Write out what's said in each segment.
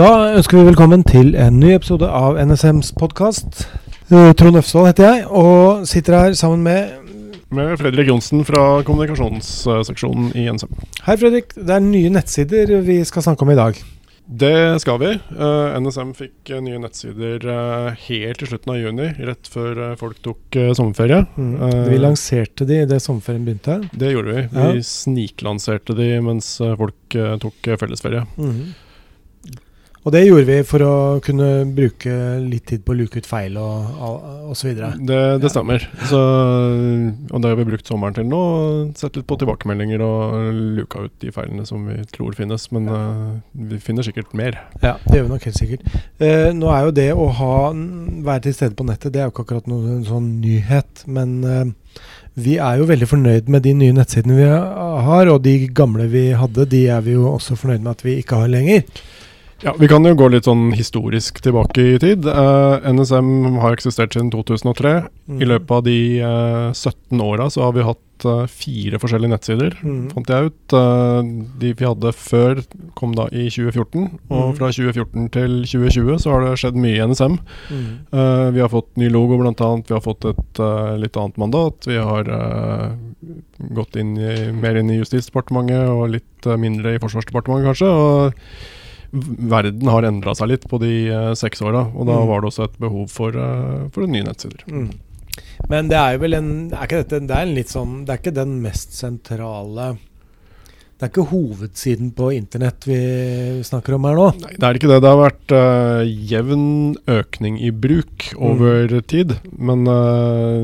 Da ønsker vi velkommen til en ny episode av NSMs podkast. Trond Øfsvold heter jeg, og sitter her sammen med Med Fredrik Johnsen fra kommunikasjonsseksjonen i NSM. Hei, Fredrik. Det er nye nettsider vi skal snakke om i dag. Det skal vi. Eh, NSM fikk eh, nye nettsider eh, helt til slutten av juni, rett før eh, folk tok eh, sommerferie. Mm. vi lanserte de idet sommerferien begynte. Det gjorde vi. Ja. Vi sniklanserte de mens eh, folk eh, tok fellesferie. fellesferie. Og det gjorde vi for å kunne bruke litt tid på å luke ut feil og osv. Det, det Ja. stemmer. Så, og det har vi brukt sommeren til nå. Sett litt på tilbakemeldinger og luka ut de feilene som vi tror finnes. Men eh, vi finner sikkert mer. Ja, det gjør vi nok helt sikkert. Uh, nå er jo det å ha, være til stede på nettet, det er jo ikke akkurat noen sånn nyhet. Men uh, vi er jo veldig fornøyd med de nye nettsidene vi har, og de gamle vi hadde, de er vi jo også fornøyd med at vi ikke har lenger. Ja, Vi kan jo gå litt sånn historisk tilbake i tid. Uh, NSM har eksistert siden 2003. Mm. I løpet av de uh, 17 åra så har vi hatt uh, fire forskjellige nettsider, Mm. fant jeg ut. Eh, de vi hadde før kom da i 2014, og Mm. fra 2014 til 2020 så har det skjedd mye i NSM. Mm. Eh, vi har fått ny logo annet, vi har fått et eh, litt annet mandat. Vi har eh, gått inn i, mer inn i Justisdepartementet og litt eh, mindre i Forsvarsdepartementet kanskje. og Verden har endra seg litt på de uh, seks åra, og da Mm. var det også et behov for, uh, for nye nettsider. Mm. Men det er jo vel en er dette, Det er en litt sånn Det er ikke den mest sentrale Det er ikke hovedsiden på internett vi snakker om her nå. Nei, det er ikke det. Det har vært uh, jevn økning i bruk over tid. Men uh,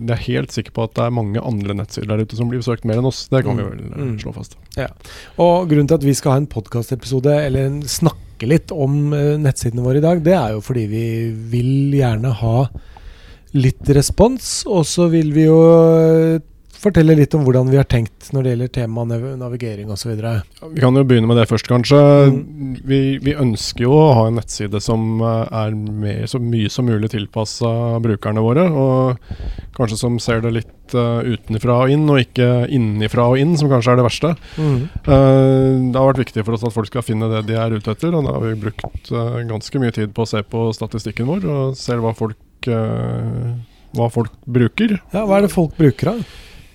jeg er helt sikker på at det er mange andre nettsider der ute som blir besøkt mer enn oss. Det kan vi Mm. vel eh, Mm. slå fast. Og grunnen til at vi skal ha en podkastepisode, eller en snakke litt om nettsidene våre i dag, det er jo fordi vi vil gjerne ha litt respons, og så vil vi jo fortelle litt om hvordan vi har tenkt når det gjelder tema nav navigering osv. Vi kan jo begynne med det først, kanskje. Mm. Vi, vi ønsker jo å ha en nettside som eh, er mer, så mye som mulig tilpassa brukerne våre. Og kanskje som ser det litt uh, utenfra og inn, og ikke innenfra og inn, som kanskje er det verste. Mm. Uh, det har vært viktig for oss at folk skal finne det de er ute etter, og da har vi brukt uh, ganske mye tid på å se på statistikken vår og ser hva folk, hva folk bruker. Ja, hva er det folk bruker av?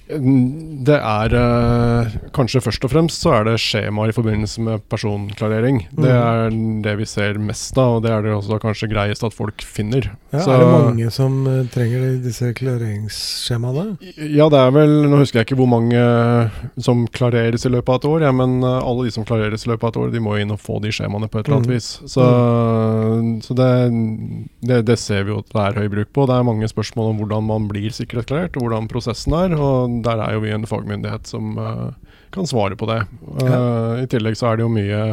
Det er eh, kanskje først og fremst så er det skjemaer i forbindelse med personklarering. Det Mhm. er det vi ser mest av, og det er det også kanskje greiest at folk finner. Ja, Så- er det mange som uh, trenger disse klareringsskjemaene? Ja, det er vel Nå husker jeg ikke hvor mange som klareres i løpet av et år, ja, men uh, alle de som klareres i løpet av et år, de må inn og få de skjemaene på et eller annet mm. vis. Så, så det, det, det ser vi jo at det er høy bruk på. Det er mange spørsmål om hvordan man blir sikkerhetsklarert, og hvordan prosessen er. Og der er jo vi en fagmyndighet som eh, kan svare på det. Ja. I tillegg så er det jo mye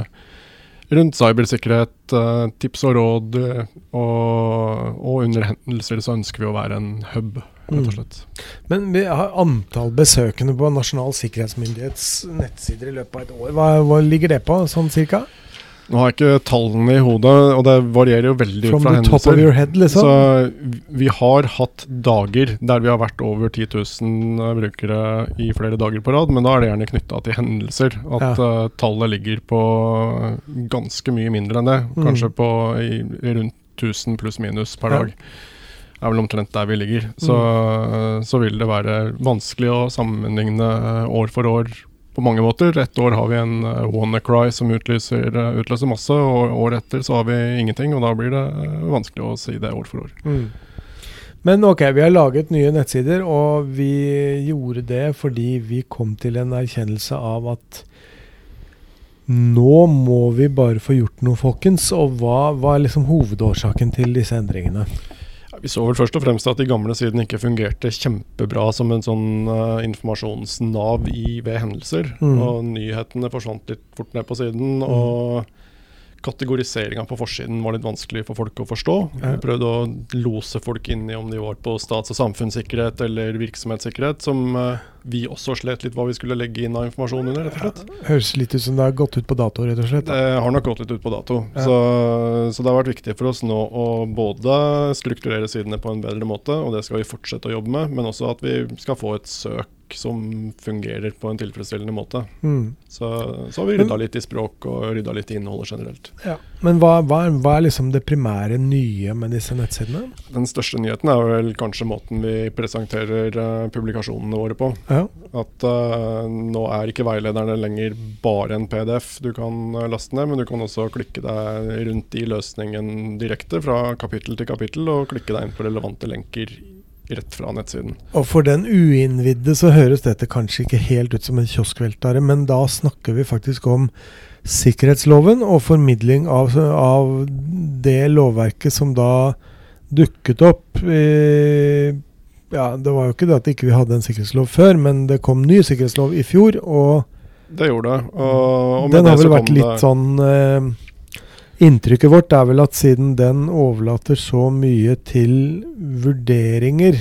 rundt cybersikkerhet, eh, tips og råd, eh, og, og under hendelser så ønsker vi å være en hub, rett og Mm. Men vi har antall besøkende på Nasjonal sikkerhetsmyndighets nettsider i løpet av et år. Hva, hva ligger det på, sånn cirka? Nå har jeg ikke tallene i hodet, og det varierer jo veldig From fra the top of hendelser. your head, liksom? Så vi har hatt dager der vi har vært over 10 000 brukere i flere dager på rad, men da er det gjerne knytta til hendelser. At eh, tallet ligger på ganske mye mindre enn det. Mm. Kanskje på i, rundt 1000 pluss minus per Ja. dag. Det er vel omtrent der vi ligger. Så, så vil det være vanskelig å sammenligne eh, år for år på mange måter. Et år har vi en uh, WannaCry som utlyser, eh, utløser masse, og året etter så har vi ingenting. Og da blir det eh, vanskelig å si det år for år. Mm. Men ok, vi har laget nye nettsider, og vi gjorde det fordi vi kom til en erkjennelse av at nå må vi bare få gjort noe, folkens. Og hva var liksom hovedårsaken til disse endringene? Vi så vel først og fremst at de gamle sidene ikke fungerte kjempebra som en sånn uh, informasjonsnav i, ved hendelser. Mm. Og nyhetene forsvant litt fort ned på siden. Og kategoriseringa på forsiden var litt vanskelig for folk å forstå. Ja. Vi prøvde å lose folk inn i om de var på stats- og samfunnssikkerhet eller virksomhetssikkerhet, som eh, vi også slet litt hva vi skulle legge inn av informasjon under, rett og slett. Høres litt ut som det har gått ut på dato, rett og slett. Det har nok gått litt ut på dato. Ja. Så, så det har vært viktig for oss nå å både strukturere sidene på en bedre måte, og det skal vi fortsette å jobbe med, men også at vi skal få et søk som fungerer på en tilfredsstillende måte. Mm. Så, så har vi rydda litt i språk og rydda litt i innholdet generelt. Ja. Men hva, hva, hva er liksom det primære nye med disse nettsidene? Den største nyheten er vel kanskje måten vi presenterer uh, publikasjonene våre på. Ja. At uh, nå er ikke veilederne lenger bare en PDF du kan eh, laste ned, men du kan også klikke deg rundt i løsningen direkte fra kapittel til kapittel, og klikke deg inn på relevante lenker rett fra nettsiden. Og for den uinnvidde så høres dette kanskje ikke helt ut som en kioskveltare, men da snakker vi faktisk om sikkerhetsloven og formidling av, av det lovverket som da dukket opp i Ja, det var jo ikke det at ikke vi hadde en sikkerhetslov før, men det kom ny sikkerhetslov i fjor, og Det gjorde det. Og, og den det har vel vært litt det- sånn eh, Inntrykket vårt er vel at siden den overlater så mye til vurderinger,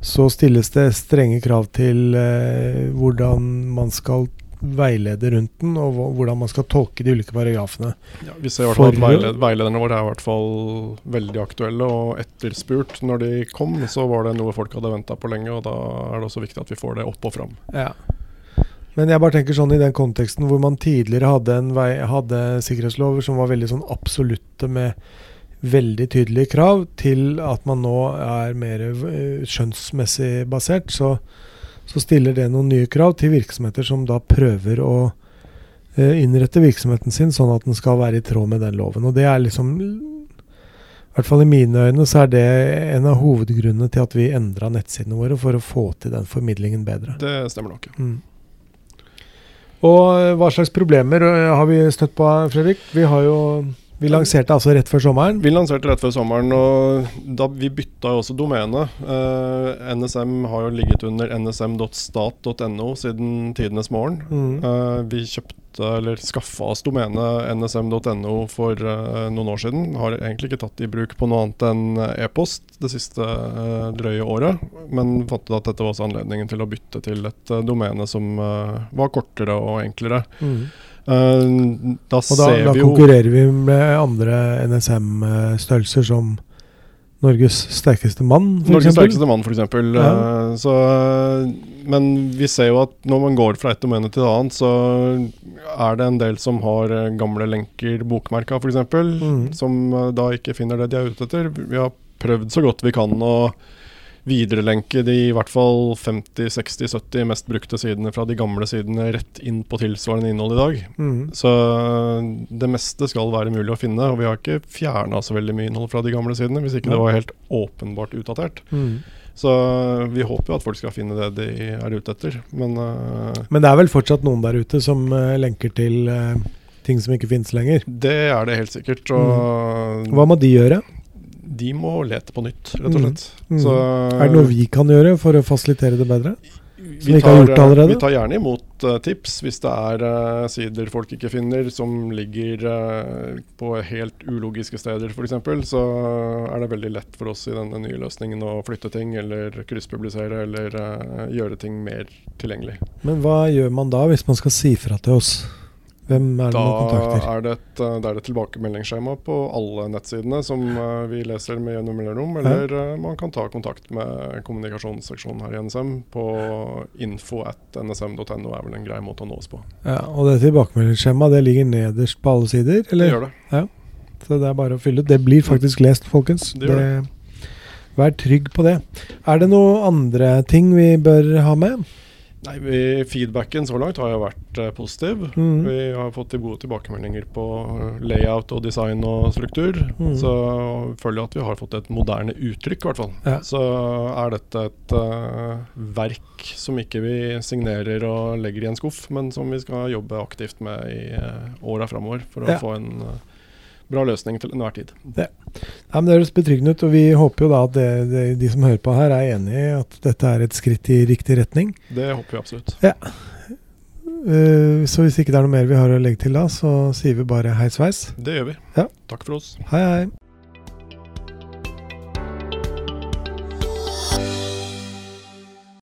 så stilles det strenge krav til eh, hvordan man skal veilede rundt den, og hvordan man skal tolke de ulike paragrafene. Ja, vi ser i hvert fall at veiled veilederne våre er i hvert fall veldig aktuelle og etterspurt. Når de kom, så var det noe folk hadde venta på lenge, og da er det også viktig at vi får det opp og fram. Ja. Men jeg bare tenker sånn i den konteksten hvor man tidligere hadde, en vei, hadde sikkerhetslover som var veldig sånn absolutte med veldig tydelige krav, til at man nå er mer eh, skjønnsmessig basert, så, så stiller det noen nye krav til virksomheter som da prøver å eh, innrette virksomheten sin sånn at den skal være i tråd med den loven. Og det er liksom i hvert fall i mine øyne så er det en av hovedgrunnene til at vi endra nettsidene våre for å få til den formidlingen bedre. Det stemmer nok. Mm. Og eh, hva slags problemer eh, har vi støtt på, Fredrik? Vi har jo Vi lanserte altså rett før sommeren. Vi lanserte rett før sommeren, og da vi bytta jo også domene. Eh, NSM har jo ligget under nsm.stat.no siden tidenes morgen. Mm. Eh, vi kjøpte, eller skaffa oss domenet nsm.no for eh, noen år siden. Har egentlig ikke tatt i bruk på noe annet enn e-post det siste eh, drøye året. Men fant ut at dette var også anledningen til å bytte til et eh, domene som eh, var kortere og enklere. Mm. Eh, da Og da, da vi konkurrerer vi med andre NSM-størrelser som Norges sterkeste mann, for Norges eksempel. sterkeste mann, f.eks. Ja. Uh, så, men vi ser jo at når man går fra et domene til et annet, så er det en del som har eh, gamle lenker bokmerka, f.eks., Mm. som eh, da ikke finner det de er ute etter. Vi har prøvd så godt vi kan å viderelenke de i hvert fall 50-60-70 mest brukte sidene fra de gamle sidene rett inn på tilsvarende innhold i dag. Mm. Så det meste skal være mulig å finne, og vi har ikke fjerna så veldig mye innhold fra de gamle sidene, hvis ikke det var helt åpenbart utdatert. Mm. Så vi håper jo at folk skal finne det de er ute etter, men uh, Men det er vel fortsatt noen der ute som uh, lenker til uh, ting som ikke finnes lenger. det er det helt sikkert. Og Hva må de gjøre? De må lete på nytt, rett og Mm. slett. Mm. Så Er det noe vi kan gjøre for å fasilitere det bedre? vi tar, ikke har gjort det eh, allerede? Vi tar gjerne imot uh, tips hvis det er uh, sider folk ikke finner, som ligger uh, på helt ulogiske steder f.eks. Så er det veldig lett for oss i denne nye løsningen å flytte ting, eller krysspublisere, eller gjøre ting mer tilgjengelig. Men hva gjør man da, hvis man skal si fra til oss? Hvem er det Da man kontakter? er det et, eh, det er et tilbakemeldingsskjema på alle nettsidene som eh, vi leser med gjennom mellomrom, eller ja. man kan ta kontakt med kommunikasjonsseksjonen her i NSM på info.nsm.no er vel en grei måte å nå oss på. Ja, og det tilbakemeldingsskjemaet det ligger nederst på alle sider? Det gjør det. Så det er bare å fylle ut. Det blir faktisk lest, folkens. Det gjør Vær trygg på det. Er det noen andre ting vi bør ha med? Nei, vi, Feedbacken så langt har jo vært uh, positiv. Mm. Vi har fått gode tilbakemeldinger på eh, layout og design og struktur. Mm. Så jeg føler at vi har fått et moderne uttrykk, i hvert fall. Ja. Så er dette et uh, verk som ikke vi signerer og legger i en skuff, men som vi skal jobbe aktivt med i uh, åra framover for å Ja. få en eh, bra løsning til enhver tid. Ja, men Det høres betryggende ut, og vi håper jo da at det, det, de som hører på her, er enig i at dette er et skritt i riktig retning. Det håper vi absolutt. Eh, så hvis ikke det er noe mer vi har å legge til da, så sier vi bare hei sveis. Det gjør vi. Ja. Takk for oss. Hei, hei.